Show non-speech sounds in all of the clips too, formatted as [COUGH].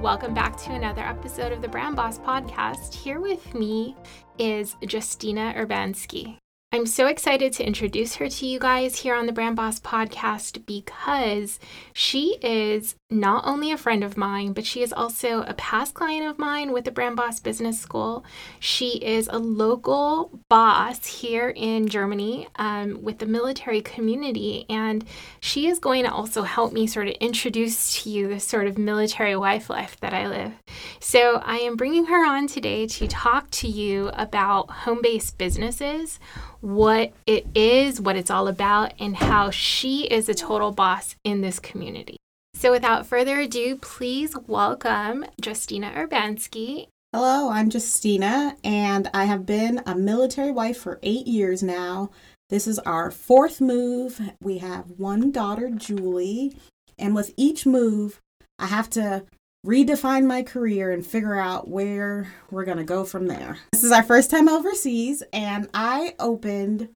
Welcome back to another episode of the Brand Boss podcast. Here with me is Justina Urbanski. I'm so excited to introduce her to you guys here on the Brand Boss podcast because she is not only a friend of mine, but she is also a past client of mine with the Brand Boss Business School. She is a local boss here in Germany um, with the military community, and she is going to also help me sort of introduce to you the sort of military wife life that I live. So I am bringing her on today to talk to you about home based businesses what it is, what it's all about, and how she is a total boss in this community. So, without further ado, please welcome Justina Urbanski. Hello, I'm Justina, and I have been a military wife for eight years now. This is our fourth move. We have one daughter, Julie, and with each move, I have to redefine my career and figure out where we're going to go from there. This is our first time overseas, and I opened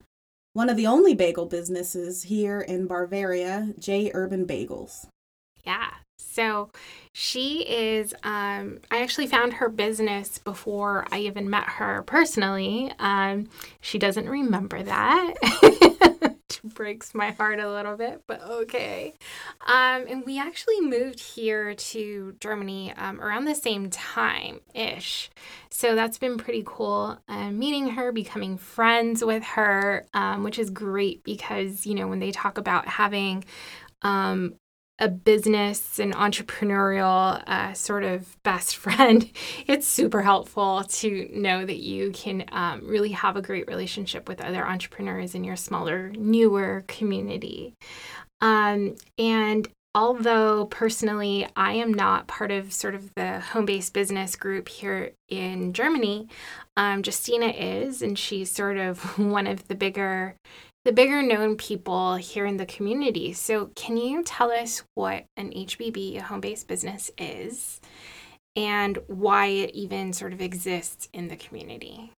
one of the only bagel businesses here in Bavaria, J Urban Bagels. Yeah. So she is, um, I actually found her business before I even met her personally. Um, she doesn't remember that. [LAUGHS] breaks my heart a little bit, but okay. Um, and we actually moved here to Germany um, around the same time ish. So that's been pretty cool. Uh, meeting her, becoming friends with her, um, which is great because, you know, when they talk about having um, a business and entrepreneurial uh, sort of best [LAUGHS] friend, it's super helpful to know that you can um, really have a great relationship with other entrepreneurs in your smaller, newer community. Um, and although personally I am not part of sort of the home based business group here in Germany, um, Justina is, and she's sort of [LAUGHS] one of the bigger the bigger known people here in the community. So, can you tell us what an HBB, a home based business, is and why it even sort of exists in the community?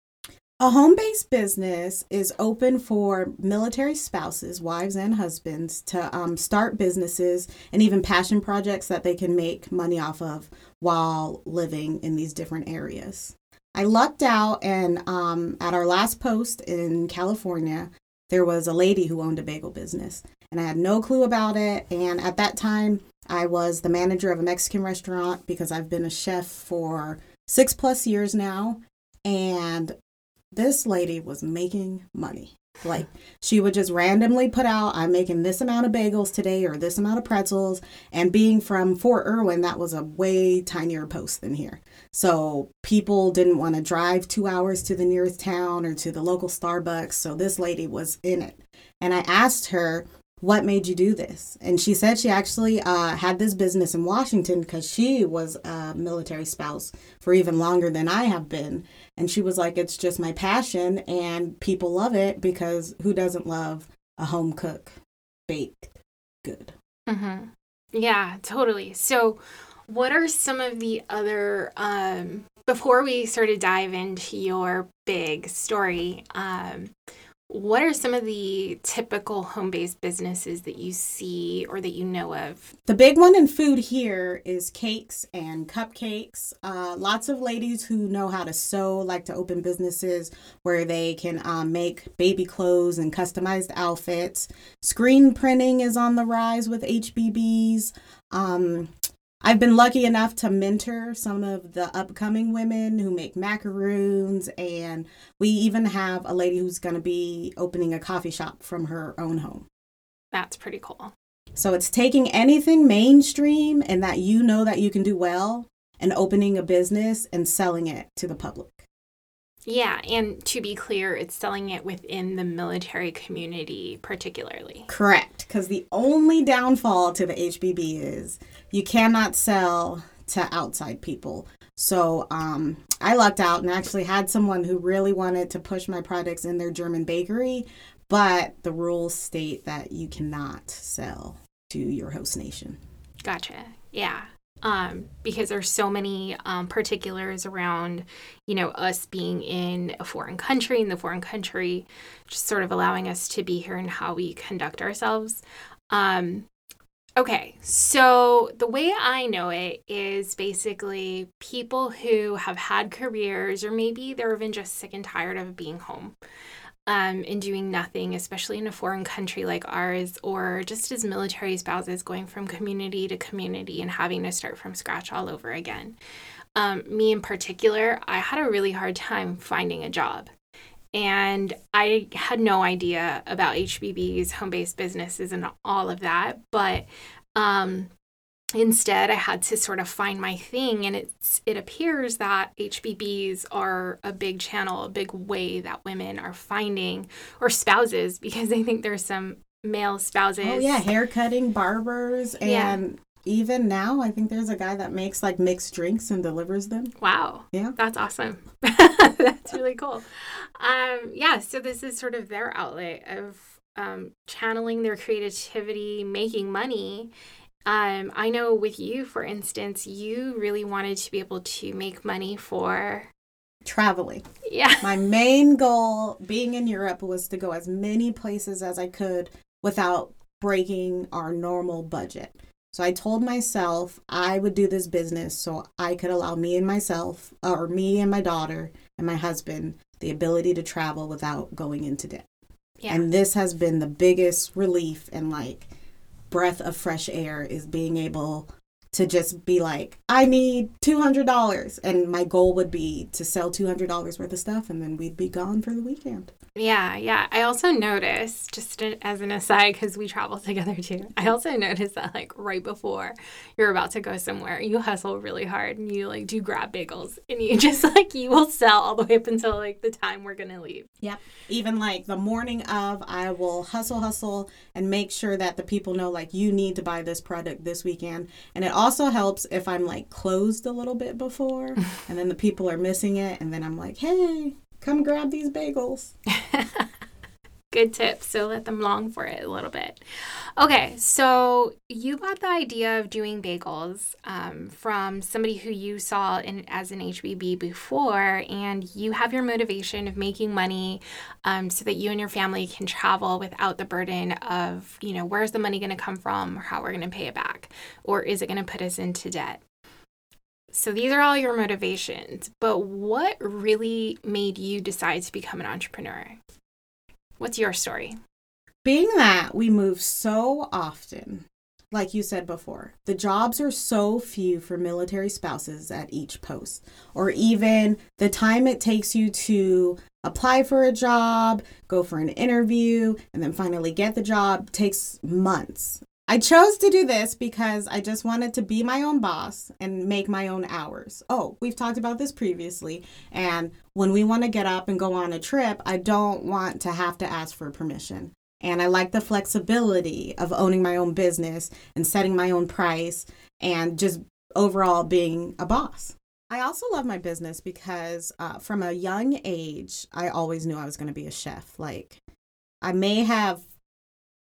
A home based business is open for military spouses, wives, and husbands to um, start businesses and even passion projects that they can make money off of while living in these different areas. I lucked out, and um, at our last post in California, there was a lady who owned a bagel business and I had no clue about it. And at that time, I was the manager of a Mexican restaurant because I've been a chef for six plus years now. And this lady was making money. Like she would just randomly put out, I'm making this amount of bagels today or this amount of pretzels. And being from Fort Irwin, that was a way tinier post than here. So people didn't want to drive two hours to the nearest town or to the local Starbucks. So this lady was in it. And I asked her, what made you do this? And she said she actually uh, had this business in Washington because she was a military spouse for even longer than I have been. And she was like, it's just my passion, and people love it because who doesn't love a home cook baked good? Mm-hmm. Yeah, totally. So, what are some of the other, um, before we sort of dive into your big story, um, what are some of the typical home based businesses that you see or that you know of? The big one in food here is cakes and cupcakes. Uh, lots of ladies who know how to sew like to open businesses where they can um, make baby clothes and customized outfits. Screen printing is on the rise with HBBs. Um, I've been lucky enough to mentor some of the upcoming women who make macaroons, and we even have a lady who's going to be opening a coffee shop from her own home. That's pretty cool. So it's taking anything mainstream and that you know that you can do well and opening a business and selling it to the public. Yeah, and to be clear, it's selling it within the military community, particularly. Correct, because the only downfall to the HBB is you cannot sell to outside people. So um, I lucked out and actually had someone who really wanted to push my products in their German bakery, but the rules state that you cannot sell to your host nation. Gotcha. Yeah um, because there's so many um, particulars around, you know, us being in a foreign country and the foreign country just sort of allowing us to be here and how we conduct ourselves. Um, okay, so the way I know it is basically people who have had careers or maybe they're even just sick and tired of being home um, and doing nothing, especially in a foreign country like ours, or just as military spouses going from community to community and having to start from scratch all over again. Um, me in particular, I had a really hard time finding a job. And I had no idea about HBB's home based businesses and all of that. But um, instead i had to sort of find my thing and it's it appears that hbbs are a big channel a big way that women are finding or spouses [LAUGHS] because i think there's some male spouses. Oh yeah hair cutting barbers and yeah. even now i think there's a guy that makes like mixed drinks and delivers them. Wow. Yeah. That's awesome. [LAUGHS] That's really cool. Um yeah so this is sort of their outlet of um, channeling their creativity making money um, I know with you, for instance, you really wanted to be able to make money for traveling. Yeah. My main goal being in Europe was to go as many places as I could without breaking our normal budget. So I told myself I would do this business so I could allow me and myself, or me and my daughter and my husband, the ability to travel without going into debt. Yeah. And this has been the biggest relief and like breath of fresh air is being able to just be like, I need $200. And my goal would be to sell $200 worth of stuff and then we'd be gone for the weekend. Yeah, yeah. I also noticed, just as an aside, because we travel [LAUGHS] together too, I also noticed that like right before you're about to go somewhere, you hustle really hard and you like do grab bagels and you [LAUGHS] just like, you will sell all the way up until like the time we're going to leave. Yep. Even like the morning of, I will hustle, hustle and make sure that the people know like you need to buy this product this weekend. And it also helps if I'm like closed a little bit before [LAUGHS] and then the people are missing it. And then I'm like, hey, come grab these bagels. [LAUGHS] Good tip. So let them long for it a little bit. Okay, so you got the idea of doing bagels um, from somebody who you saw in as an HBB before, and you have your motivation of making money um, so that you and your family can travel without the burden of, you know, where's the money going to come from, or how we're going to pay it back, or is it going to put us into debt? So these are all your motivations, but what really made you decide to become an entrepreneur? What's your story? Being that we move so often, like you said before, the jobs are so few for military spouses at each post, or even the time it takes you to apply for a job, go for an interview, and then finally get the job takes months. I chose to do this because I just wanted to be my own boss and make my own hours. Oh, we've talked about this previously. And when we want to get up and go on a trip, I don't want to have to ask for permission. And I like the flexibility of owning my own business and setting my own price and just overall being a boss. I also love my business because uh, from a young age, I always knew I was going to be a chef. Like, I may have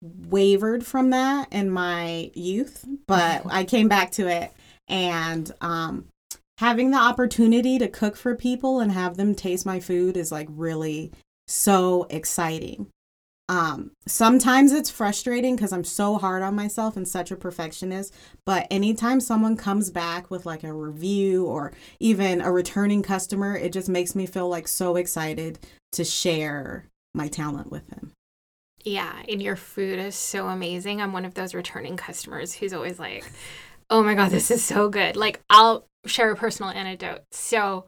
wavered from that in my youth, but I came back to it and um, having the opportunity to cook for people and have them taste my food is like really so exciting. Um, sometimes it's frustrating because I'm so hard on myself and such a perfectionist. But anytime someone comes back with like a review or even a returning customer, it just makes me feel like so excited to share my talent with them. Yeah, and your food is so amazing. I'm one of those returning customers who's always like, Oh my God, this is so good. Like, I'll share a personal anecdote. So,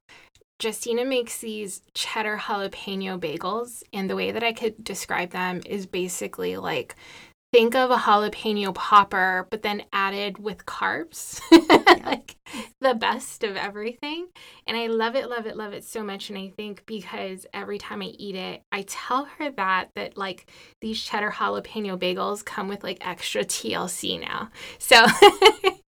Justina makes these cheddar jalapeno bagels, and the way that I could describe them is basically like think of a jalapeno popper, but then added with carbs, [LAUGHS] like the best of everything. And I love it, love it, love it so much. And I think because every time I eat it, I tell her that that like these cheddar jalapeno bagels come with like extra TLC now. So [LAUGHS]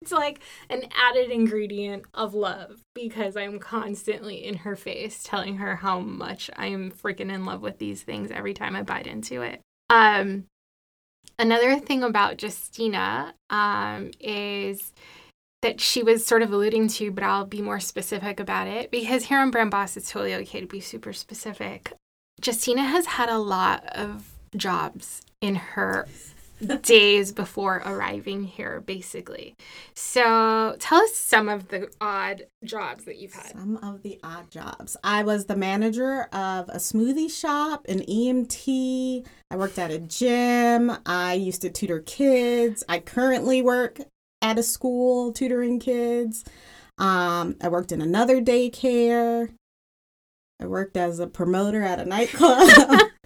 it's like an added ingredient of love because I'm constantly in her face telling her how much I am freaking in love with these things every time I bite into it. Um, Another thing about Justina um, is that she was sort of alluding to, but I'll be more specific about it because here on Brand Boss, it's totally okay to be super specific. Justina has had a lot of jobs in her days before arriving here, basically. So tell us some of the odd jobs that you've had. Some of the odd jobs. I was the manager of a smoothie shop, an EMT. I worked at a gym. I used to tutor kids. I currently work at a school tutoring kids. Um, I worked in another daycare. I worked as a promoter at a nightclub.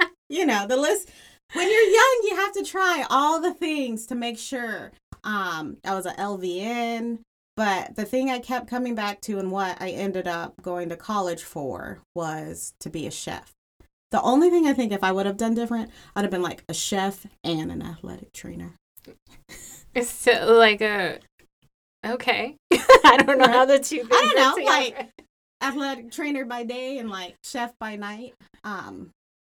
[LAUGHS] you know, the list when you're young, you have to try all the things to make sure. Um, I was an LVN, but the thing I kept coming back to and what I ended up going to college for was to be a chef. The only thing I think if I would have done different, I'd have been like a chef and an athletic trainer. So like a okay. [LAUGHS] I don't know how the two things I don't know, like athletic trainer by day and like chef by night. Um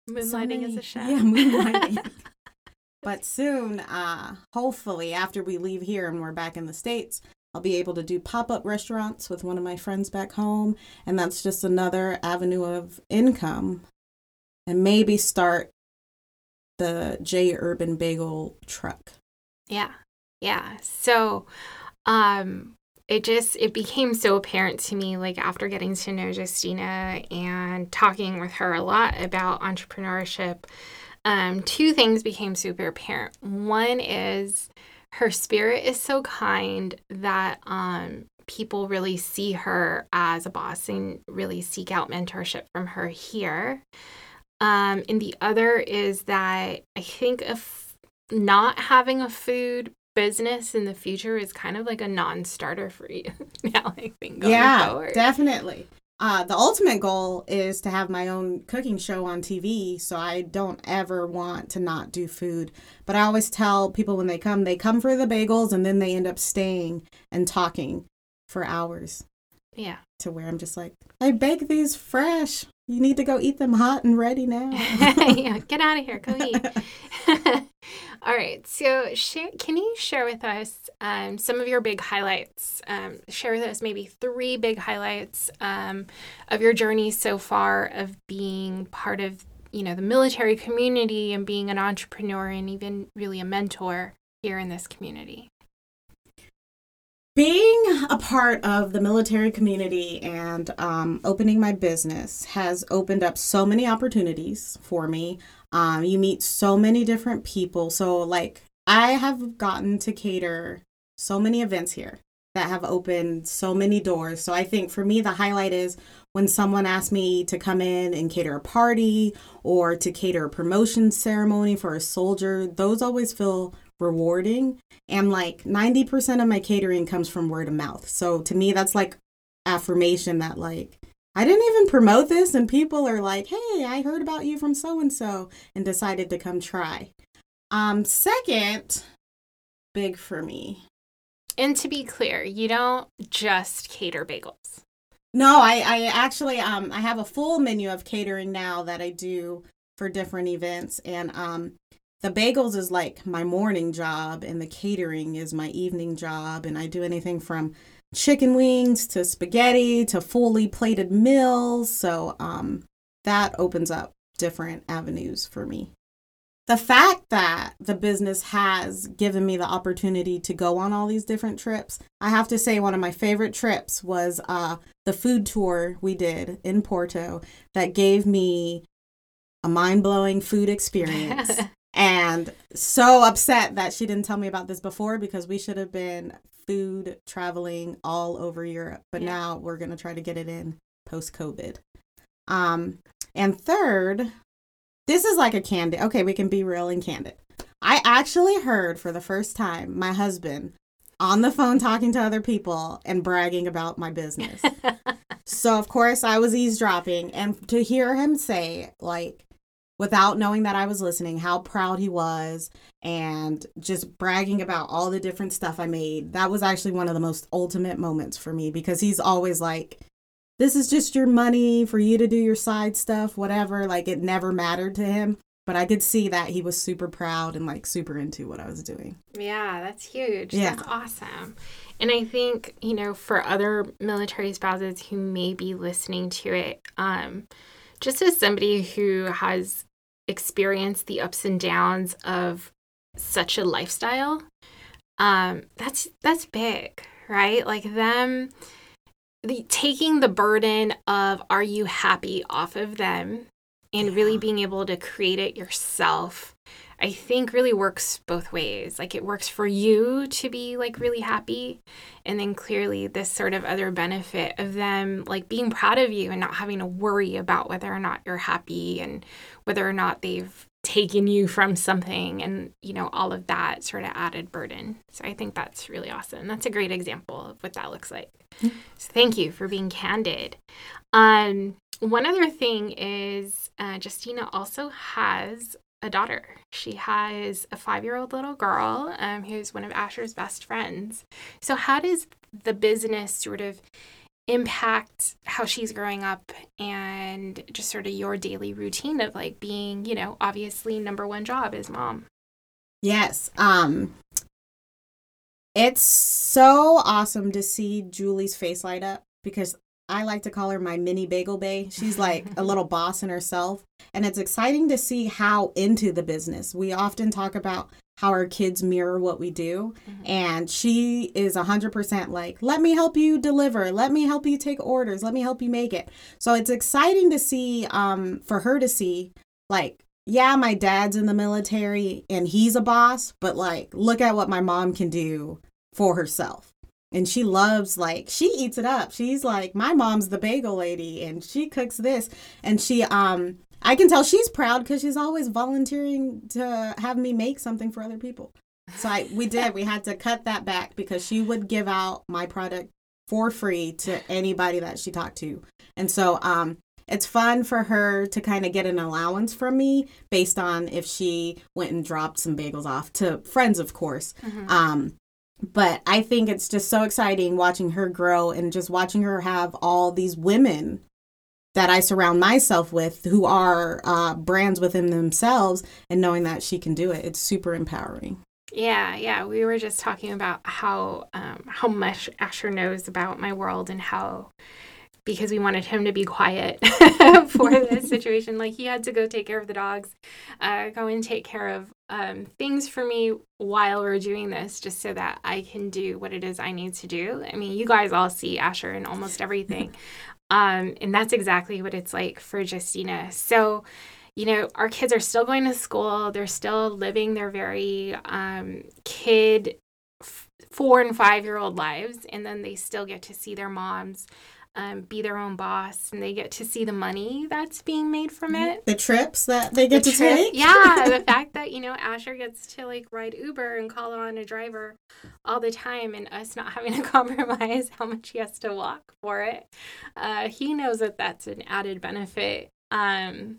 Moonlighting so as a chef. Yeah, moonlighting. [LAUGHS] but soon, uh, hopefully, after we leave here and we're back in the States, I'll be able to do pop up restaurants with one of my friends back home. And that's just another avenue of income. And maybe start the J Urban Bagel truck. Yeah. Yeah. So, um, it just it became so apparent to me like after getting to know Justina and talking with her a lot about entrepreneurship um, two things became super apparent. One is her spirit is so kind that um, people really see her as a boss and really seek out mentorship from her here. Um, and the other is that i think if not having a food business in the future is kind of like a non-starter for you [LAUGHS] now i think yeah forward. definitely. Uh, the ultimate goal is to have my own cooking show on tv so i don't ever want to not do food. But i always tell people when they come they come for the bagels and then they end up staying and talking for hours yeah. to where i'm just like i bake these fresh you need to go eat them hot and ready now [LAUGHS] yeah get out of here go eat [LAUGHS] [LAUGHS] All right. So, share, can you share with us um, some of your big highlights? Um, share with us maybe three big highlights um, of your journey so far of being part of, you know, the military community and being an entrepreneur and even really a mentor here in this community. Being a part of the military community and um, opening my business has opened up so many opportunities for me. Um, you meet so many different people. So, like, I have gotten to cater so many events here that have opened so many doors. So, I think for me, the highlight is when someone asks me to come in and cater a party or to cater a promotion ceremony for a soldier, those always feel rewarding. And like 90% of my catering comes from word of mouth. So, to me, that's like affirmation that, like, I didn't even promote this, and people are like, hey, I heard about you from so and so and decided to come try. Um, second, big for me. And to be clear, you don't just cater bagels. No, I, I actually um I have a full menu of catering now that I do for different events and um the bagels is like my morning job and the catering is my evening job and I do anything from chicken wings to spaghetti to fully plated meals. So um, that opens up different avenues for me. The fact that the business has given me the opportunity to go on all these different trips, I have to say one of my favorite trips was uh, the food tour we did in Porto that gave me a mind blowing food [LAUGHS] experience. And so upset that she didn't tell me about this before because we should have been food traveling all over Europe, but Yeah. now we're going to try to get it in post COVID. Um, and third, this is like a candid. Okay, we can be real and candid. I actually heard for the first time my husband on the phone talking to other people and bragging about my business. [LAUGHS] so of course I was eavesdropping and to hear him say like without knowing that I was listening how proud he was and just bragging about all the different stuff I made. That was actually one of the most ultimate moments for me because he's always like this is just your money for you to do your side stuff, whatever. Like it never mattered to him. But I could see that he was super proud and like super into what I was doing. Yeah, that's huge. Yeah. That's awesome. And I think, you know, for other military spouses who may be listening to it, um, just as somebody who has experienced the ups and downs of such a lifestyle, um, that's that's big, right? Like them the taking the burden of are you happy off of them and really being able to create it yourself I think really works both ways. Like it works for you to be like really happy and then clearly this sort of other benefit of them like being proud of you and not having to worry about whether or not you're happy and whether or not they've taken you from something and you know all of that sort of added burden. So I think that's really awesome. That's a great example of what that looks like. So thank you for being candid. Um one other thing is uh, Justina also has a daughter. She has a five year old little girl um, who's one of Asher's best friends. So, how does the business sort of impact how she's growing up and just sort of your daily routine of like being, you know, obviously number one job is mom? Yes. Um it's so awesome to see Julie's face light up because I like to call her my mini bagel bay. She's like a little [LAUGHS] boss in herself. And it's exciting to see how into the business. We often talk about how our kids mirror what we do. And she is 100% like, let me help you deliver. Let me help you take orders. Let me help you make it. So it's exciting to see, um, for her to see, like, yeah, my dad's in the military and he's a boss, but like, look at what my mom can do for herself. And she loves, like, she eats it up. She's like, my mom's the bagel lady and she cooks this. And she, um, I can tell she's proud because she's always volunteering to have me make something for other people. So I, we did, we had to cut that back because she would give out my product for free to anybody that she talked to. And so, um, it's fun for her to kind of get an allowance from me based on if she went and dropped some bagels off to friends, of course. Um, but I think it's just so exciting watching her grow and just watching her have all these women that I surround myself with who are uh, brands within themselves and knowing that she can do it. It's super empowering. Yeah, yeah. We were just talking about how um, how much Asher knows about my world and how because we wanted him to be quiet [LAUGHS] for this [LAUGHS] situation. Like he had to go take care of the dogs, uh, go and take care of um, things for me while we're doing this, just so that I can do what it is I need to do. I mean, you guys all see Asher in almost everything, [LAUGHS] um, and that's exactly what it's like for Justina. So you know, our kids are still going to school. They're still living their very um, kid f- four and five year old lives. And then they still get to see their moms um, be their own boss and they get to see the money that's being made from it. The trips that they get The to trip- take. yeah, the [LAUGHS] fact that, you know, Asher gets to like ride Uber and call on a driver all the time and us not [LAUGHS] having to compromise how much he has to walk for it. Uh, he knows that that's an added benefit. Um,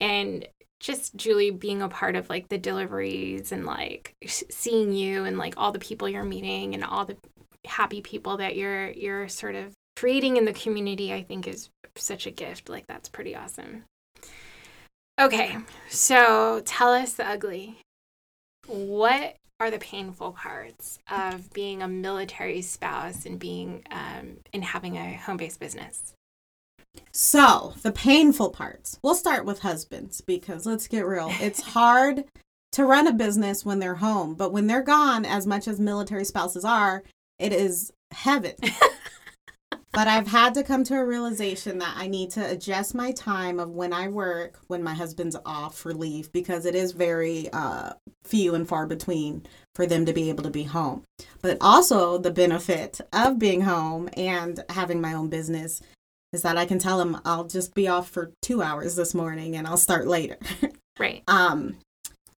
and just Julie being a part of like the deliveries and like seeing you and like all the people you're meeting and all the happy people that you're you're sort of creating in the community I think is such a gift like that's pretty awesome. Okay, so tell us the ugly. What are the painful parts of being a military spouse and being um, and having a home-based business? So, the painful parts. We'll start with husbands because let's get real. It's [LAUGHS] hard to run a business when they're home, but when they're gone, as much as military spouses are, it is heaven. [LAUGHS] but I've had to come to a realization that I need to adjust my time of when I work when my husband's off for leave because it is very uh, few and far between for them to be able to be home. But also, the benefit of being home and having my own business is that I can tell them I'll just be off for two hours this morning and I'll start later. [LAUGHS] Right. um,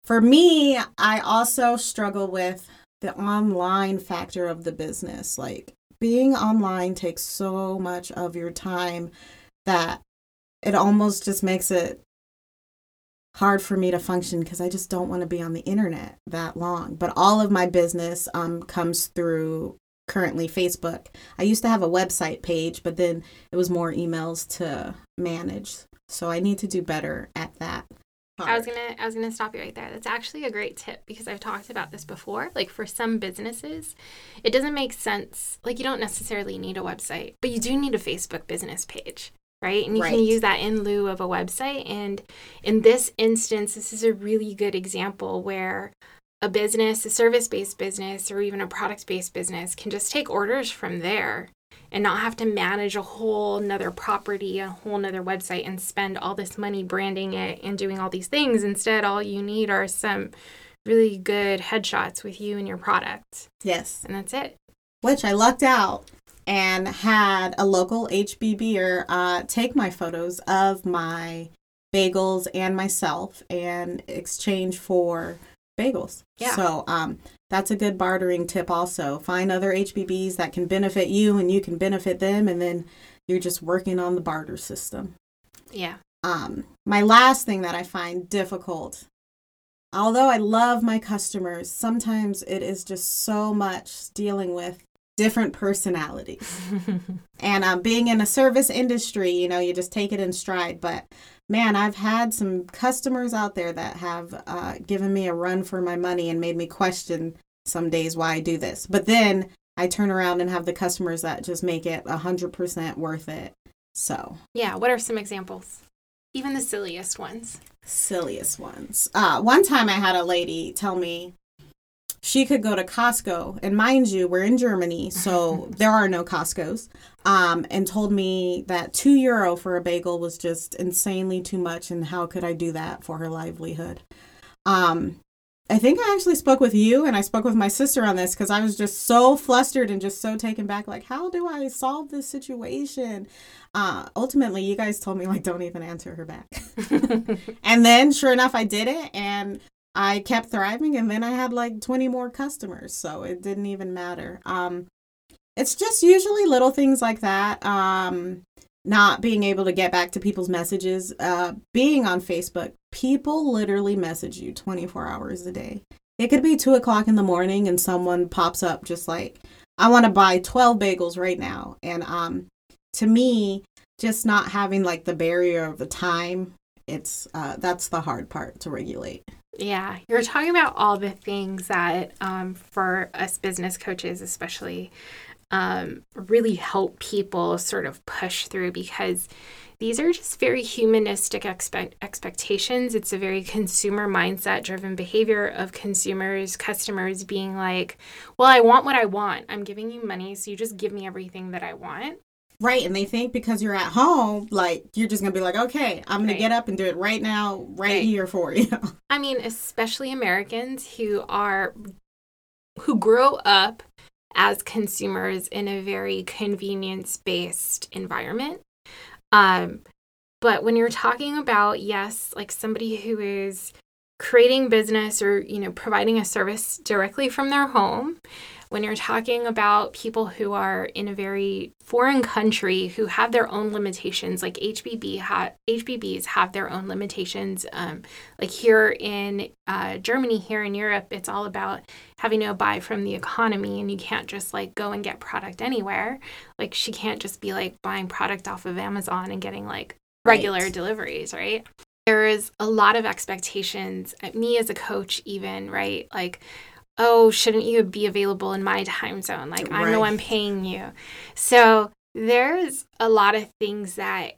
for me, I also struggle with the online factor of the business. Like being online takes so much of your time that it almost just makes it hard for me to function because I just don't want to be on the internet that long. But all of my business um, comes through currently Facebook. I used to have a website page, but then it was more emails to manage. So I need to do better at that. I was gonna I was gonna stop you right there. That's actually a great tip because I've talked about this before. Like for some businesses, it doesn't make sense. Like you don't necessarily need a website, but you do need a Facebook business page, right? And you Right. can use that in lieu of a website. And in this instance, this is a really good example where a business, a service based business, or even a product based business can just take orders from there and not have to manage a whole nother property, a whole nother website, and spend all this money branding it and doing all these things. Instead, all you need are some really good headshots with you and your product, Yes. and that's it. Which I lucked out and had a local HBBer uh, take my photos of my bagels and myself and exchange for bagels. Yeah. So um, that's a good bartering tip also. Find other HBBs that can benefit you and you can benefit them, and then you're just working on the barter system. Yeah. Um, my last thing that I find difficult, although I love my customers, sometimes it is just so much dealing with different personalities. [LAUGHS] and um, being in a service industry, you know, you just take it in stride. But man, I've had some customers out there that have uh, given me a run for my money and made me question some days why I do this. But then I turn around and have the customers that just make it 100% worth it. So yeah. What are some examples? Even the silliest ones. silliest ones. Uh, one time I had a lady tell me she could go to Costco, and mind you, we're in Germany, so [LAUGHS] there are no Costco's. Um, and told me that two euro for a bagel was just insanely too much, and how could I do that for her livelihood? Um, I think I actually spoke with you, and I spoke with my sister on this because I was just so flustered and just so taken back. Like, how do I solve this situation? Uh, ultimately, you guys told me like, don't even answer her back. [LAUGHS] [LAUGHS] And then, sure enough, I did it and I kept thriving. And then I had like 20 more customers. So it didn't even matter. Um, it's just usually little things like that. Um, not being able to get back to people's messages. Uh, being on Facebook, people literally message you 24 hours a day. It could be two o'clock in the morning and someone pops up just like, I want to buy 12 bagels right now. And um, to me, just not having like the barrier of the time it's uh, that's the hard part to regulate. Yeah, you're talking about all the things that, um, for us business coaches, especially, um, really help people sort of push through because these are just very humanistic expect- expectations. It's a very consumer mindset driven behavior of consumers, customers being like, well, I want what I want. I'm giving you money, so you just give me everything that I want. Right, and they think because you're at home, like you're just gonna be like, okay, I'm gonna get up and do it right now, right, Right. here for you. [LAUGHS] I mean, especially Americans who are who grow up as consumers in a very convenience-based environment. Um, but when you're talking about yes, like somebody who is creating business or you know providing a service directly from their home when you're talking about people who are in a very foreign country who have their own limitations like hbb ha- hbbs have their own limitations um, like here in uh, germany here in europe it's all about having to buy from the economy and you can't just like go and get product anywhere. Like she can't just be like buying product off of amazon and getting like regular Right. deliveries right? There is a lot of expectations at me as a coach even right? Like oh shouldn't you be available in my time zone? Like i know Right. i'm paying you. So there's a lot of things that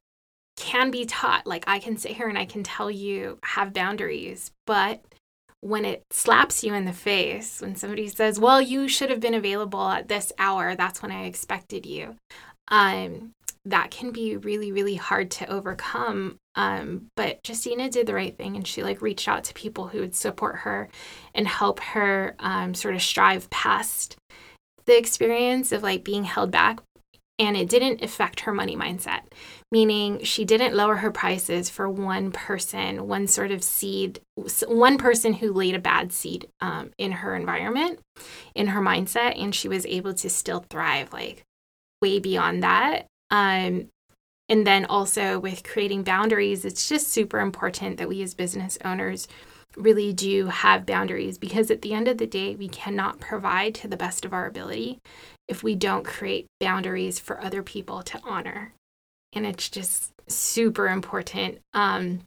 can be taught. Like i can sit here and i can tell you have boundaries but when it slaps you in the face when somebody says well you should have been available at this hour that's when i expected you um that can be really, really hard to overcome. Um, but Justina did the right thing and she like reached out to people who would support her and help her um, sort of strive past the experience of like being held back and it didn't affect her money mindset, meaning she didn't lower her prices for one person, one sort of seed, one person who laid a bad seed um, in her environment, in her mindset, and she was able to still thrive like way beyond that. Um, and then also with creating boundaries, it's just super important that we as business owners really do have boundaries because at the end of the day, we cannot provide to the best of our ability if we don't create boundaries for other people to honor. And it's just super important. Um,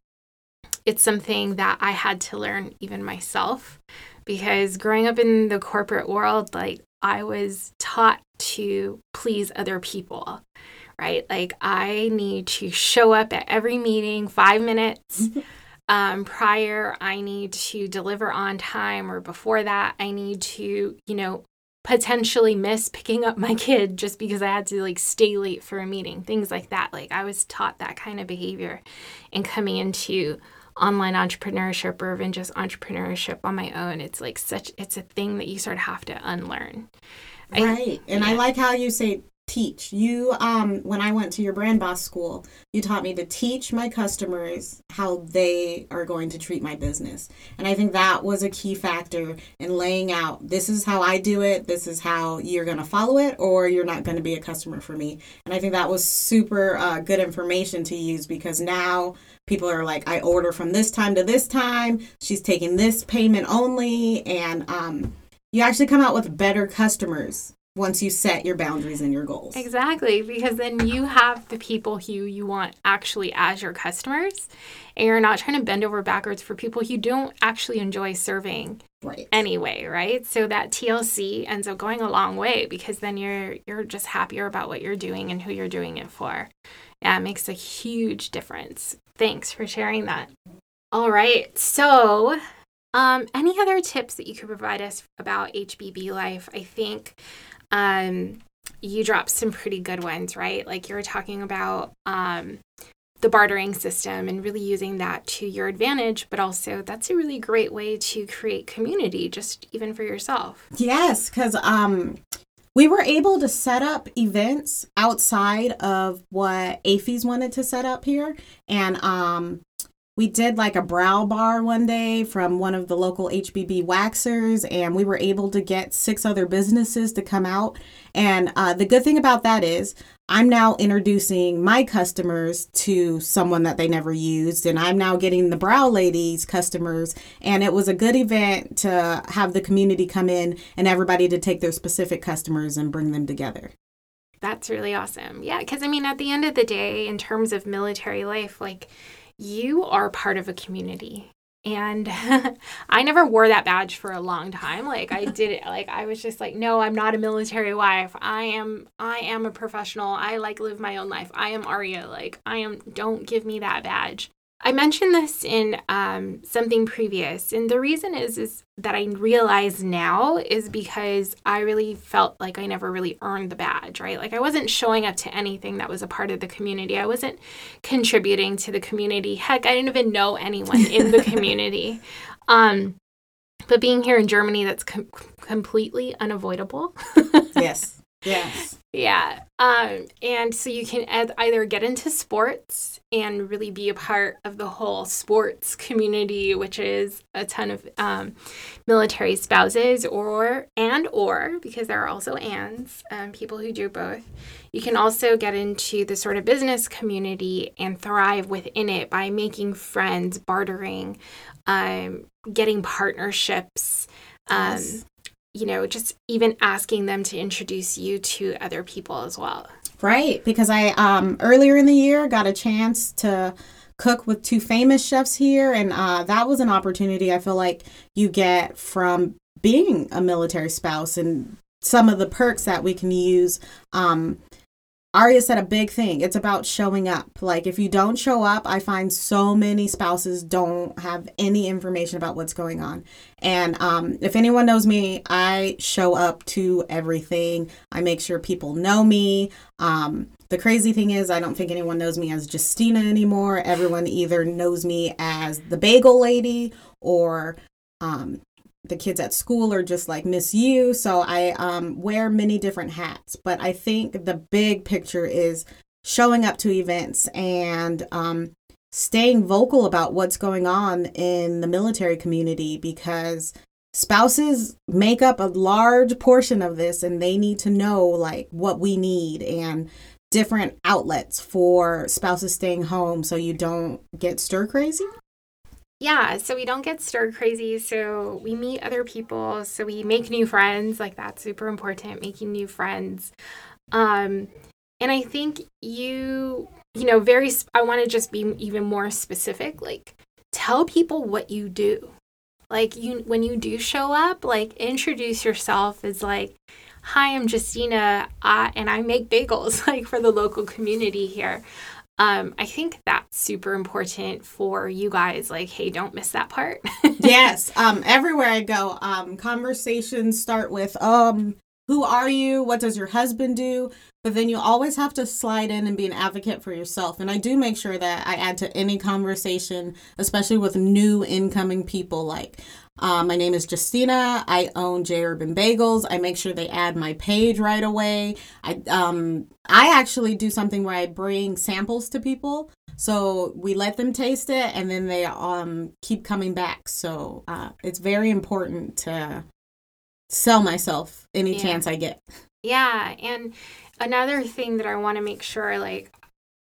it's something that I had to learn even myself because growing up in the corporate world, like I was taught to please other people, right? Like I need to show up at every meeting five minutes. [LAUGHS] um, prior, I need to deliver on time, or before that, I need to, you know, potentially miss picking up my kid just because I had to like stay late for a meeting, things like that. Like I was taught that kind of behavior and coming into online entrepreneurship or even just entrepreneurship on my own. It's like such it's a thing that you sort of have to unlearn. Right. I, and yeah. I like how you say teach. You um when I went to your brand boss school, you taught me to teach my customers how they are going to treat my business. And I think that was a key factor in laying out this is how I do it, this is how you're going to follow it or you're not going to be a customer for me. And I think that was super uh, good information to use because now people are like I order from this time to this time, she's taking this payment only and um you actually come out with better customers once you set your boundaries and your goals. Exactly, because then you have the people who you want actually as your customers, and you're not trying to bend over backwards for people you don't actually enjoy serving right. anyway, right? So that TLC ends up going a long way because then you're you're just happier about what you're doing and who you're doing it for. Yeah, it makes a huge difference. Thanks for sharing that. All right, so um, any other tips that you could provide us about HBB life? I think um, you dropped some pretty good ones, right? Like you were talking about um, the bartering system and really using that to your advantage, but also that's a really great way to create community, just even for yourself. Yes, because um, we were able to set up events outside of what AAFES wanted to set up here. And um, we did like a brow bar one day from one of the local HBB waxers, and we were able to get six other businesses to come out. And uh, the good thing about that is, I'm now introducing my customers to someone that they never used, and I'm now getting the brow ladies customers. And it was a good event to have the community come in and everybody to take their specific customers and bring them together. That's really awesome. Yeah, because I mean, at the end of the day, in terms of military life, like, you are part of a community. And [LAUGHS] I never wore that badge for a long time. Like I did it like I was just like, no, I'm not a military wife. I am I am a professional. I like live my own life. I am Aria. Like I am don't give me that badge. I mentioned this in um, something previous, and the reason is is that I realize now is because I really felt like I never really earned the badge, right? Like I wasn't showing up to anything that was a part of the community. I wasn't contributing to the community. Heck, I didn't even know anyone in the [LAUGHS] community. Um, but being here in Germany, that's com- completely unavoidable. yes. Yes. Yeah. Um, and so you can either get into sports and really be a part of the whole sports community, which is a ton of um, military spouses, or and or because there are also ands, um, people who do both. You can also get into the sort of business community and thrive within it by making friends, bartering, um, getting partnerships. Um, yes you know, just even asking them to introduce you to other people as well. Right, because I um earlier in the year got a chance to cook with two famous chefs here and uh, that was an opportunity I feel like you get from being a military spouse and some of the perks that we can use um, Aria said a big thing. It's about showing up. Like if you don't show up, I find so many spouses don't have any information about what's going on. And um, if anyone knows me, I show up to everything. I make sure people know me. Um, the crazy thing is, I don't think anyone knows me as Justina anymore. Everyone either knows me as the bagel lady or um, the kids at school are just like miss you. So i um, wear many different hats. But i think the big picture is showing up to events and um, staying vocal about what's going on in the military community because spouses make up a large portion of this and they need to know like what we need and different outlets for spouses staying home so you don't get stir crazy yeah, so we don't get stir crazy. So we meet other people. So we make new friends. Like that's super important, making new friends. Um, and I think you, you know, very, I want to just be even more specific. Like tell people what you do. Like you, when you do show up, like introduce yourself as like, hi, I'm Justina, and I make bagels [LAUGHS] like for the local community here. Um, I think that's super important for you guys. Like, hey, don't miss that part. [LAUGHS] yes. Um, everywhere I go, um, conversations start with, um, who are you? What does your husband do? But then you always have to slide in and be an advocate for yourself. And I do make sure that I add to any conversation, especially with new incoming people, like, um, my name is Justina. I own J Urban Bagels. I make sure they add my page right away. I um I actually do something where I bring samples to people, so we let them taste it, and then they um keep coming back. So uh, it's very important to sell myself any yeah. chance I get. Yeah, and another thing that I want to make sure like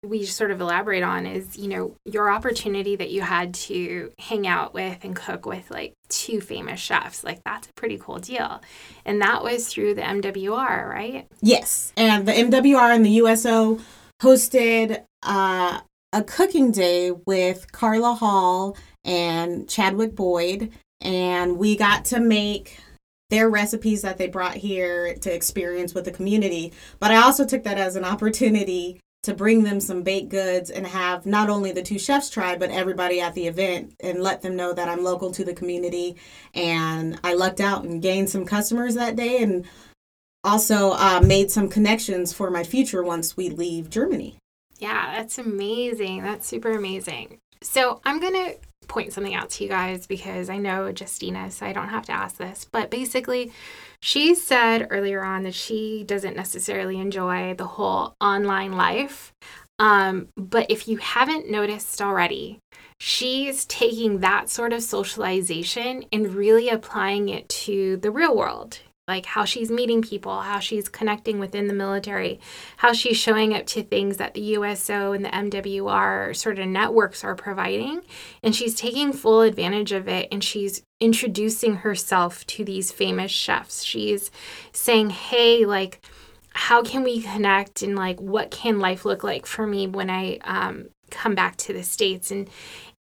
we sort of elaborate on is you know your opportunity that you had to hang out with and cook with like two famous chefs. Like that's a pretty cool deal. And that was through the mwr right? Yes. And the mwr and the uso hosted uh, a cooking day with carla hall and chadwick boyd. And we got to make their recipes that they brought here to experience with the community. But i also took that as an opportunity to bring them some baked goods and have not only the two chefs try, but everybody at the event and let them know that I'm local to the community. And I lucked out and gained some customers that day and also uh, made some connections for my future once we leave Germany. Yeah, that's amazing. That's super amazing. So I'm going to point something out to you guys because I know Justina, so I don't have to ask this. But basically, she said earlier on that she doesn't necessarily enjoy the whole online life. Um, but if you haven't noticed already, she's taking that sort of socialization and really applying it to the real world like how she's meeting people, how she's connecting within the military, how she's showing up to things that the USO and the MWR sort of networks are providing. And she's taking full advantage of it and she's introducing herself to these famous chefs. She's saying, hey, like, how can we connect and like what can life look like for me when I um, come back to the States? And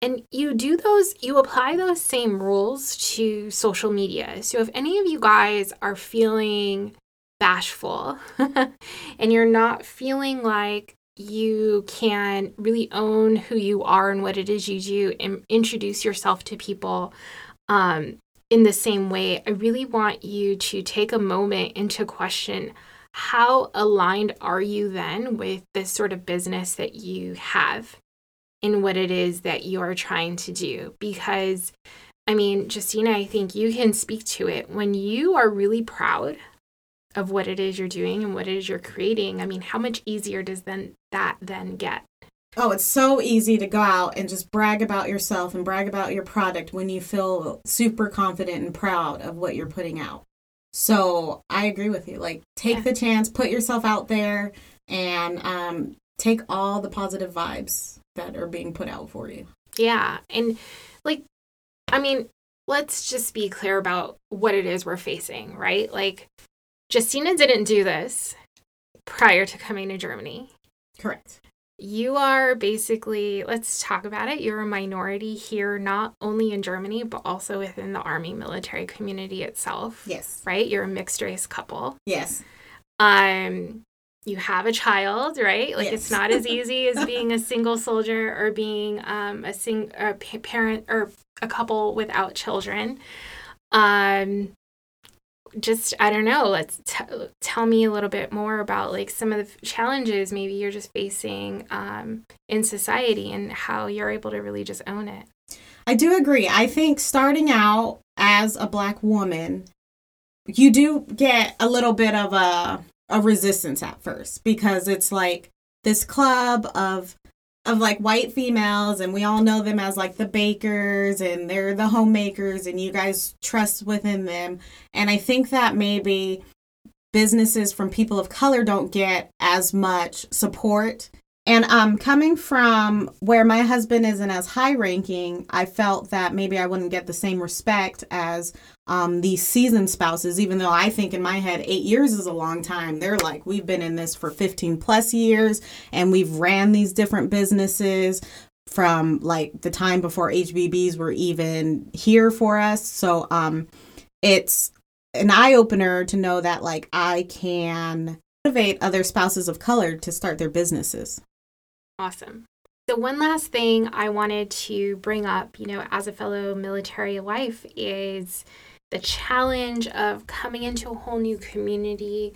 and you do those, you apply those same rules to social media. So if any of you guys are feeling bashful [LAUGHS] and you're not feeling like you can really own who you are and what it is you do and introduce yourself to people um, in the same way, I really want you to take a moment and to question how aligned are you then with this sort of business that you have? In what it is that you're trying to do. Because, I mean, Justina, I think you can speak to it. When you are really proud of what it is you're doing and what it is you're creating, I mean, how much easier does then that then get? Oh, it's so easy to go out and just brag about yourself and brag about your product when you feel super confident and proud of what you're putting out. So I agree with you. Like, take yeah. the chance, put yourself out there, and um, take all the positive vibes that are being put out for you. Yeah. And like, I mean, let's just be clear about what it is we're facing, right? Like, Justina didn't do this prior to coming to Germany. Correct. You are basically, let's talk about it. You're a minority here, not only in Germany, but also within the Army military community itself. Yes. Right? You're a mixed race couple. Yes. Um, you have a child, right? Like Yes. it's not as [LAUGHS] easy as being a single soldier or being um, a sing a pa- parent or a couple without children. Um, just I don't know. Let's t- tell me a little bit more about like some of the challenges maybe you're just facing um, in society and how you're able to really just own it. I do agree. I think starting out as a black woman, you do get a little bit of a a resistance at first because it's like this club of of like white females and we all know them as like the bakers and they're the homemakers and you guys trust within them. And I think that maybe businesses from people of color don't get as much support. And um, coming from where my husband isn't as high ranking, I felt that maybe I wouldn't get the same respect as um, these seasoned spouses, even though I think in my head, eight years is a long time. They're like, we've been in this for 15 plus years and we've ran these different businesses from like the time before HBBs were even here for us. So um, it's an eye opener to know that like I can motivate other spouses of color to start their businesses. Awesome. So, one last thing I wanted to bring up, you know, as a fellow military wife, is the challenge of coming into a whole new community,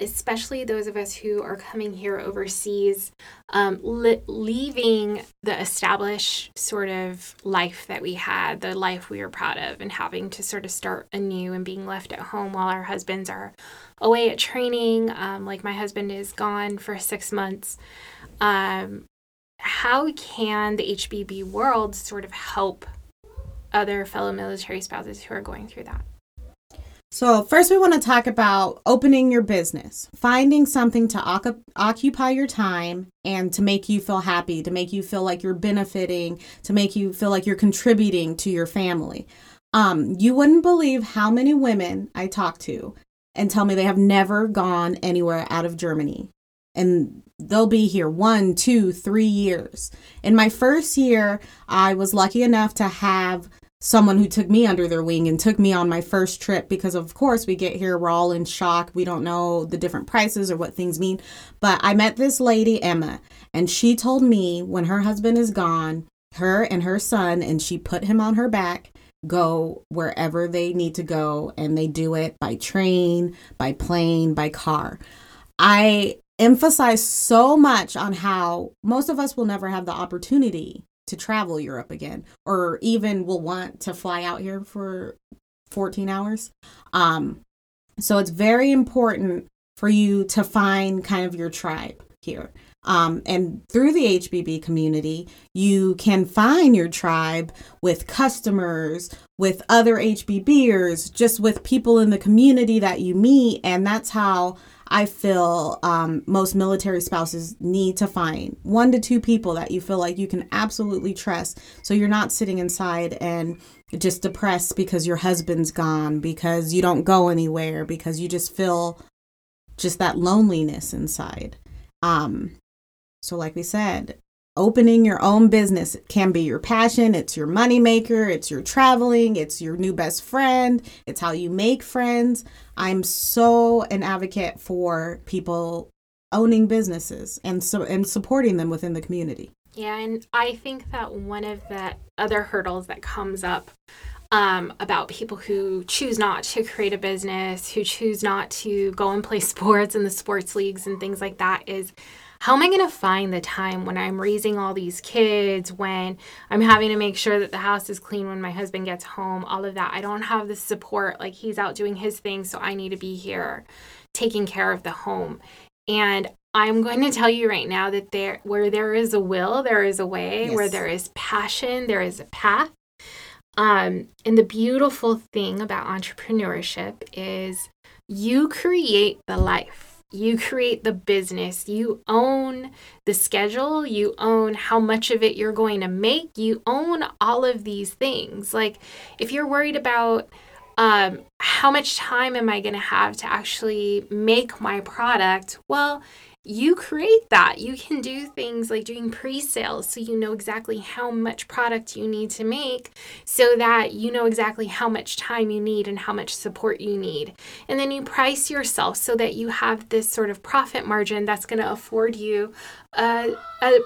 especially those of us who are coming here overseas, um, li- leaving the established sort of life that we had, the life we were proud of, and having to sort of start anew and being left at home while our husbands are away at training. Um, like my husband is gone for six months. Um, how can the HBB world sort of help other fellow military spouses who are going through that? So, first, we want to talk about opening your business, finding something to occup- occupy your time and to make you feel happy, to make you feel like you're benefiting, to make you feel like you're contributing to your family. Um, you wouldn't believe how many women I talk to and tell me they have never gone anywhere out of Germany. And they'll be here one, two, three years. In my first year, I was lucky enough to have someone who took me under their wing and took me on my first trip because of course we get here we're all in shock. We don't know the different prices or what things mean. But i met this lady emma and she told me when her husband is gone her and her son and she put him on her back go wherever they need to go and they do it by train by plane by car. I emphasize so much on how most of us will never have the opportunity to travel Europe again, or even will want to fly out here for 14 hours. Um, so it's very important for you to find kind of your tribe here. Um, and through the HBB community, you can find your tribe with customers, with other HBBers, just with people in the community that you meet. And that's how I feel um, most military spouses need to find one to two people that you feel like you can absolutely trust. So you're not sitting inside and just depressed because your husband's gone, because you don't go anywhere, because you just feel just that loneliness inside. Um, so, like we said, opening your own business can be your passion, it's your moneymaker, it's your traveling, it's your new best friend, it's how you make friends. I'm so an advocate for people owning businesses and so and supporting them within the community. Yeah, and I think that one of the other hurdles that comes up um, about people who choose not to create a business, who choose not to go and play [LAUGHS] sports in the sports leagues and things like that is how am I going to find the time when I'm raising all these kids, when I'm having to make sure that the house is clean when my husband gets home, all of that? I don't have the support. Like he's out doing his thing, so I need to be here taking care of the home. And I'm going to tell you right now that there where there is a will, there is a way, Yes. where there is passion, there is a path. Um, and the beautiful thing about entrepreneurship is you create the life. You create the business. You own the schedule. You own how much of it you're going to make. You own all of these things. Like, if you're worried about um, how much time am I going to have to actually make my product, well, you create that. You can do things like doing pre sales so you know exactly how much product you need to make so that you know exactly how much time you need and how much support you need. And then you price yourself so that you have this sort of profit margin that's going to afford you a, a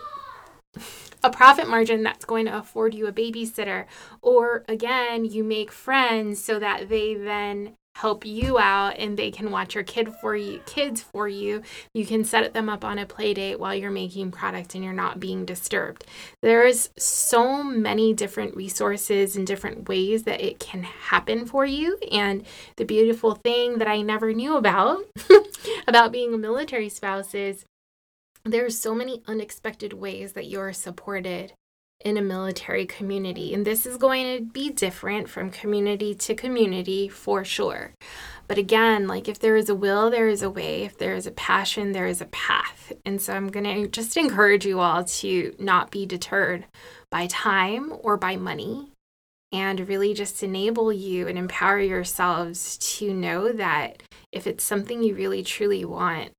a profit margin that's going to afford you a babysitter. Or again, you make friends so that they then help you out and they can watch your kid for you kids for you. You can set them up on a play date while you're making product and you're not being disturbed. There's so many different resources and different ways that it can happen for you. And the beautiful thing that i never knew about [LAUGHS] about being a military spouse is there's so many unexpected ways that you're supported in a military community. And this is going to be different from community to community for sure. But again, like if there is a will, there is a way. If there is a passion, there is a path. And so I'm going to just encourage you all to not be deterred by time or by money and really just enable you and empower yourselves to know that if it's something you really truly want,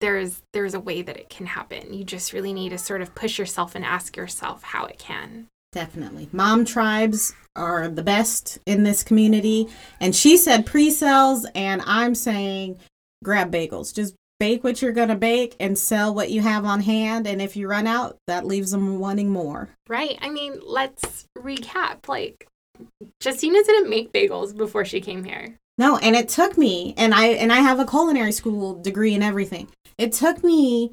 there's there's a way that it can happen. You just really need to sort of push yourself and ask yourself how it can. Definitely. Mom tribes are the best in this community. And she said pre-sales and I'm saying grab bagels. Just bake what you're going to bake and sell what you have on hand and if you run out, that leaves them wanting more. Right. I mean, let's recap. Like Justina didn't make bagels before she came here. No, and it took me and I and I have a culinary school degree and everything. It took me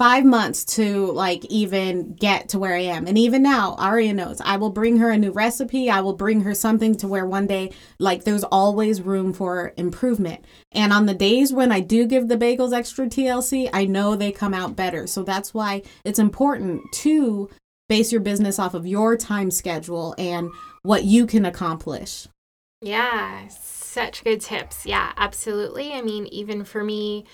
five months to like even get to where I am. And even now, Aria knows I will bring her a new recipe. I will bring her something to where one day, like, there's always room for improvement. And on the days when I do give the bagels extra TLC, I know they come out better. So that's why it's important to base your business off of your time schedule and what you can accomplish. Yeah, such good tips. Yeah, absolutely. I mean, even for me,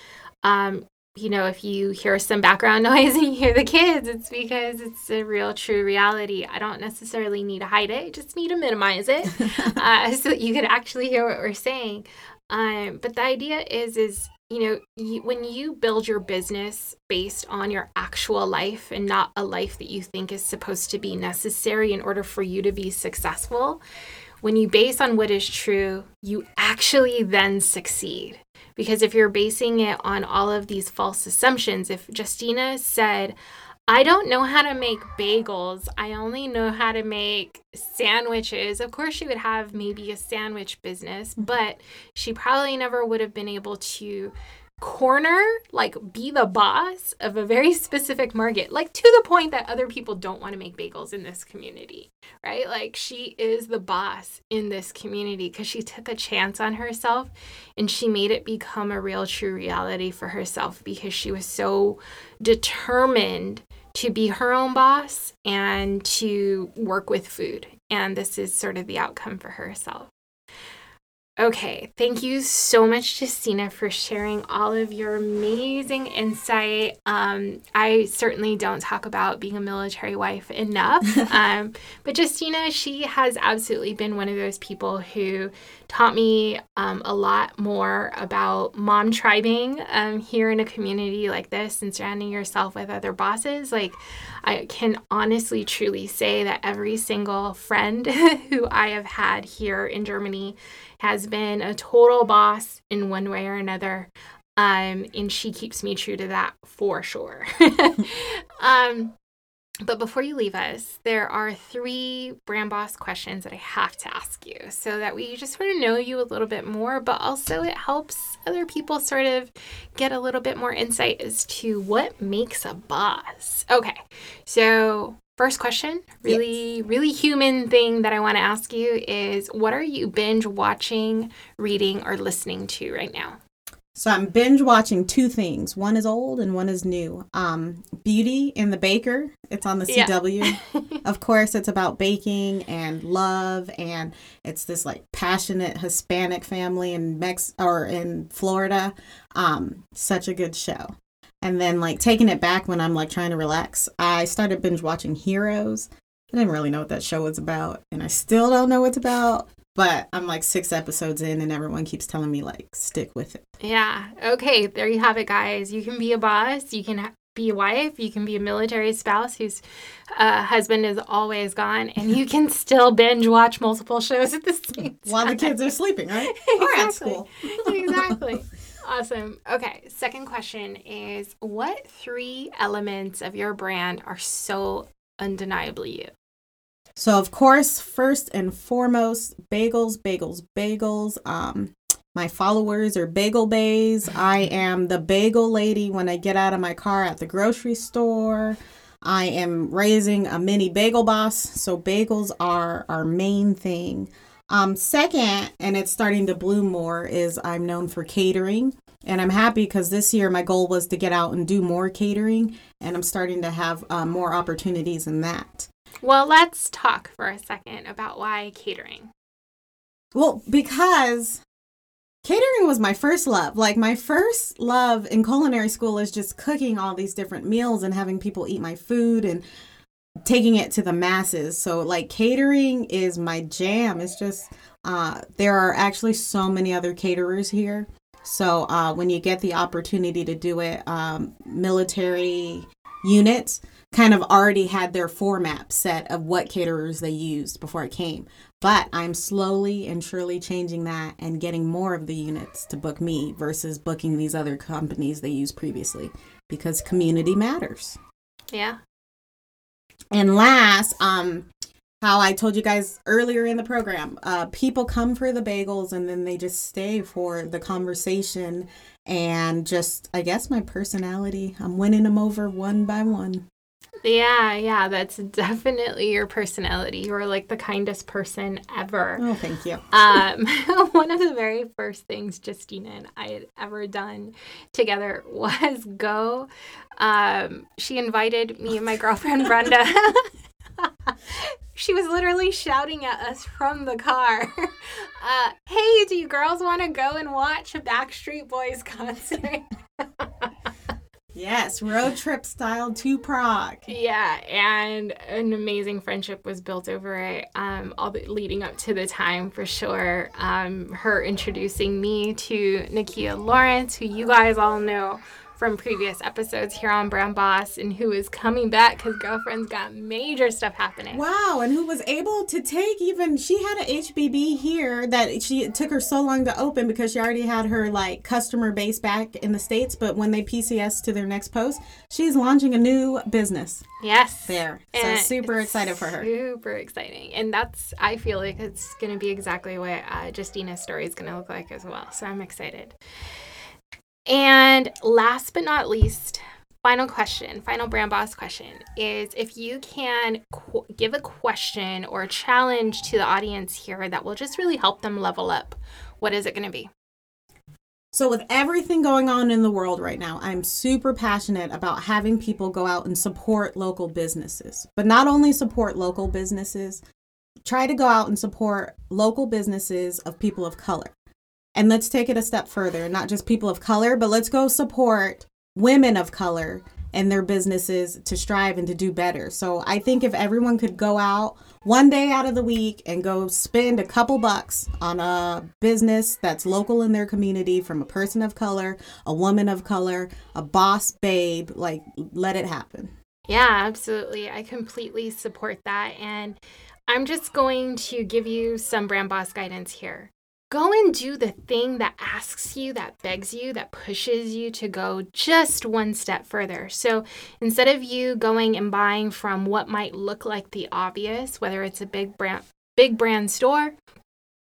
um, you know, if you hear some background [LAUGHS] noise and you hear the kids, it's because it's a real, true reality. I don't necessarily need to hide it, just need to minimize it [LAUGHS] uh, so that you can actually hear what we're saying. Um, but the idea is, is you know, you, when you build your business based on your actual life and not a life that you think is supposed to be necessary in order for you to be successful, when you base on what is true, you actually then succeed. Because if you're basing it on all of these false assumptions, if Justina said, I don't know how to make bagels. I only know how to make sandwiches. Of course, she would have maybe a sandwich business, but she probably never would have been able to corner, like be the boss of a very [LAUGHS] specific market, like to the point that other people don't want to make bagels in this community, right? Like she is the boss in this community because she took a chance on herself and she made it become a real true reality for herself because she was so determined to be her own boss and to work with food. And this is sort of the outcome for herself. Okay, thank you so much, Justina, for sharing all of your amazing insight. Um, I certainly don't talk about being a military wife enough, [LAUGHS] um, but Justina, she has absolutely been one of those people who taught me um, a lot more about mom tribing um, here in a community like this and surrounding yourself with other bosses. Like, I can honestly, truly say that every single friend [LAUGHS] who I have had here in Germany has been a total boss in one way or another. Um, and she keeps me true to that for sure. [LAUGHS] um, but before you leave us, there are three brand boss questions that I have to ask you so that we just sort of know you a little bit more, but also it helps other people sort of get a little bit more insight as to what makes a boss. Okay, so First question, really, yes. really human thing that I want to ask you is what are you binge watching, reading, or listening to right now? So I'm binge watching two things. One is old and one is new. Um, Beauty and the Baker. It's on the CW. Yeah. [LAUGHS] of course, it's about baking and love, and it's this like passionate Hispanic family in Mex or in Florida. Um, such a good show. And then like taking it back when I'm like trying to relax, I started binge watching Heroes. I didn't really know what that show was about, and I still don't know what it's about. but I'm like six episodes in, and everyone keeps telling me like stick with it. Yeah. Okay. There you have it, guys. You can be a boss. You can be a wife. You can be a military spouse whose uh, husband is always gone, and you can [LAUGHS] still binge watch multiple shows at the same time while the kids are sleeping, right? [LAUGHS] exactly. Or at school. exactly. Awesome. Okay. Second question is What three elements of your brand are so undeniably you? So, of course, first and foremost, bagels, bagels, bagels. Um, my followers are bagel bays. I am the bagel lady when I get out of my car at the grocery store. I am raising a mini bagel boss, so bagels are our main thing. Um, second, and it's starting to bloom more, is I'm known for catering. And I'm happy because this year my goal was to get out and do more catering, and I'm starting to have uh, more opportunities in that. Well, let's talk for a second about why catering. Well, because catering was my first love. Like my first love in culinary school is just cooking all these different meals and having people eat my food and taking it to the masses. So like catering is my jam. It's just uh there are actually so many other caterers here. So uh when you get the opportunity to do it um military units kind of already had their format set of what caterers they used before I came. But I'm slowly and surely changing that and getting more of the units to book me versus booking these other companies they used previously because community matters. Yeah. And last, um, how I told you guys earlier in the program, uh, people come for the bagels and then they just stay for the conversation and just, I guess, my personality. I'm winning them over one by one. Yeah, yeah, that's definitely your personality. You are like the kindest person ever. Oh, thank you. Um, [LAUGHS] one of the very first things Justina and I had ever done together [LAUGHS] was go. Um, she invited me and my [LAUGHS] girlfriend Brenda. she was literally shouting at us from the car. Uh, hey, do you girls want to go and watch a Backstreet Boys concert? Yes, road trip style to Prague. Yeah, and an amazing friendship was built over it. Um, all the leading up to the time for sure. Um, her introducing me to Nakia Lawrence, who you guys all know from previous episodes here on Brand Boss, and who is coming back because girlfriend's got major stuff happening. Wow, and who was able to take even she had a HBB here that she it took her so long to open because she already had her like customer base back in the states. But when they PCS to their next post, she's launching a new business. Yes, there. So super excited for her. Super exciting, and that's I feel like it's going to be exactly what uh, Justina's story is going to look like as well. So I'm excited. And last but not least, final question, final brand boss question is if you can qu- give a question or a challenge to the audience here that will just really help them level up, what is it going to be? So, with everything going on in the world right now, I'm super passionate about having people go out and support local businesses. But not only support local businesses, try to go out and support local businesses of people of color. And let's take it a step further, not just people of color, but let's go support women of color and their businesses to strive and to do better. So I think if everyone could go out one day out of the week and go spend a couple bucks on a business that's local in their community from a person of color, a woman of color, a boss babe, like let it happen. Yeah, absolutely. I completely support that. And I'm just going to give you some brand boss guidance here. Go and do the thing that asks you, that begs you, that pushes you to go just one step further. So instead of you going and buying from what might look like the obvious, whether it's a big brand big brand store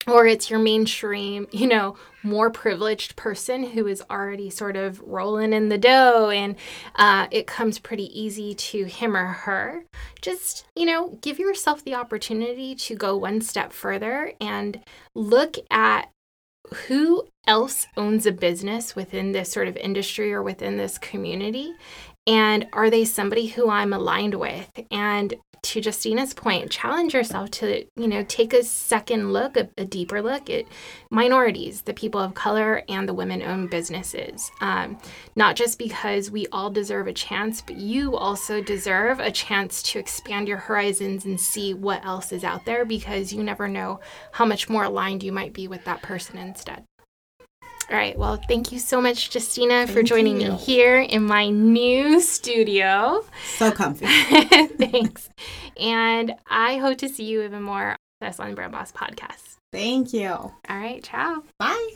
or it's your mainstream, you know, more privileged person who is already sort of rolling in the dough and uh, it comes pretty easy to him or her. Just, you know, give yourself the opportunity to go one step further and look at who else owns a business within this sort of industry or within this community and are they somebody who I'm aligned with? And to Justina's point, challenge yourself to, you know, take a second look, a, a deeper look at minorities, the people of color, and the women owned businesses. Um, not just because we all deserve a chance, but you also deserve a chance to expand your horizons and see what else is out there because you never know how much more aligned you might be with that person instead. All right. Well, thank you so much, Justina, for joining you. me here in my new studio. So comfy. [LAUGHS] Thanks. And I hope to see you even more on the Brand Boss podcast. Thank you. All right. Ciao. Bye.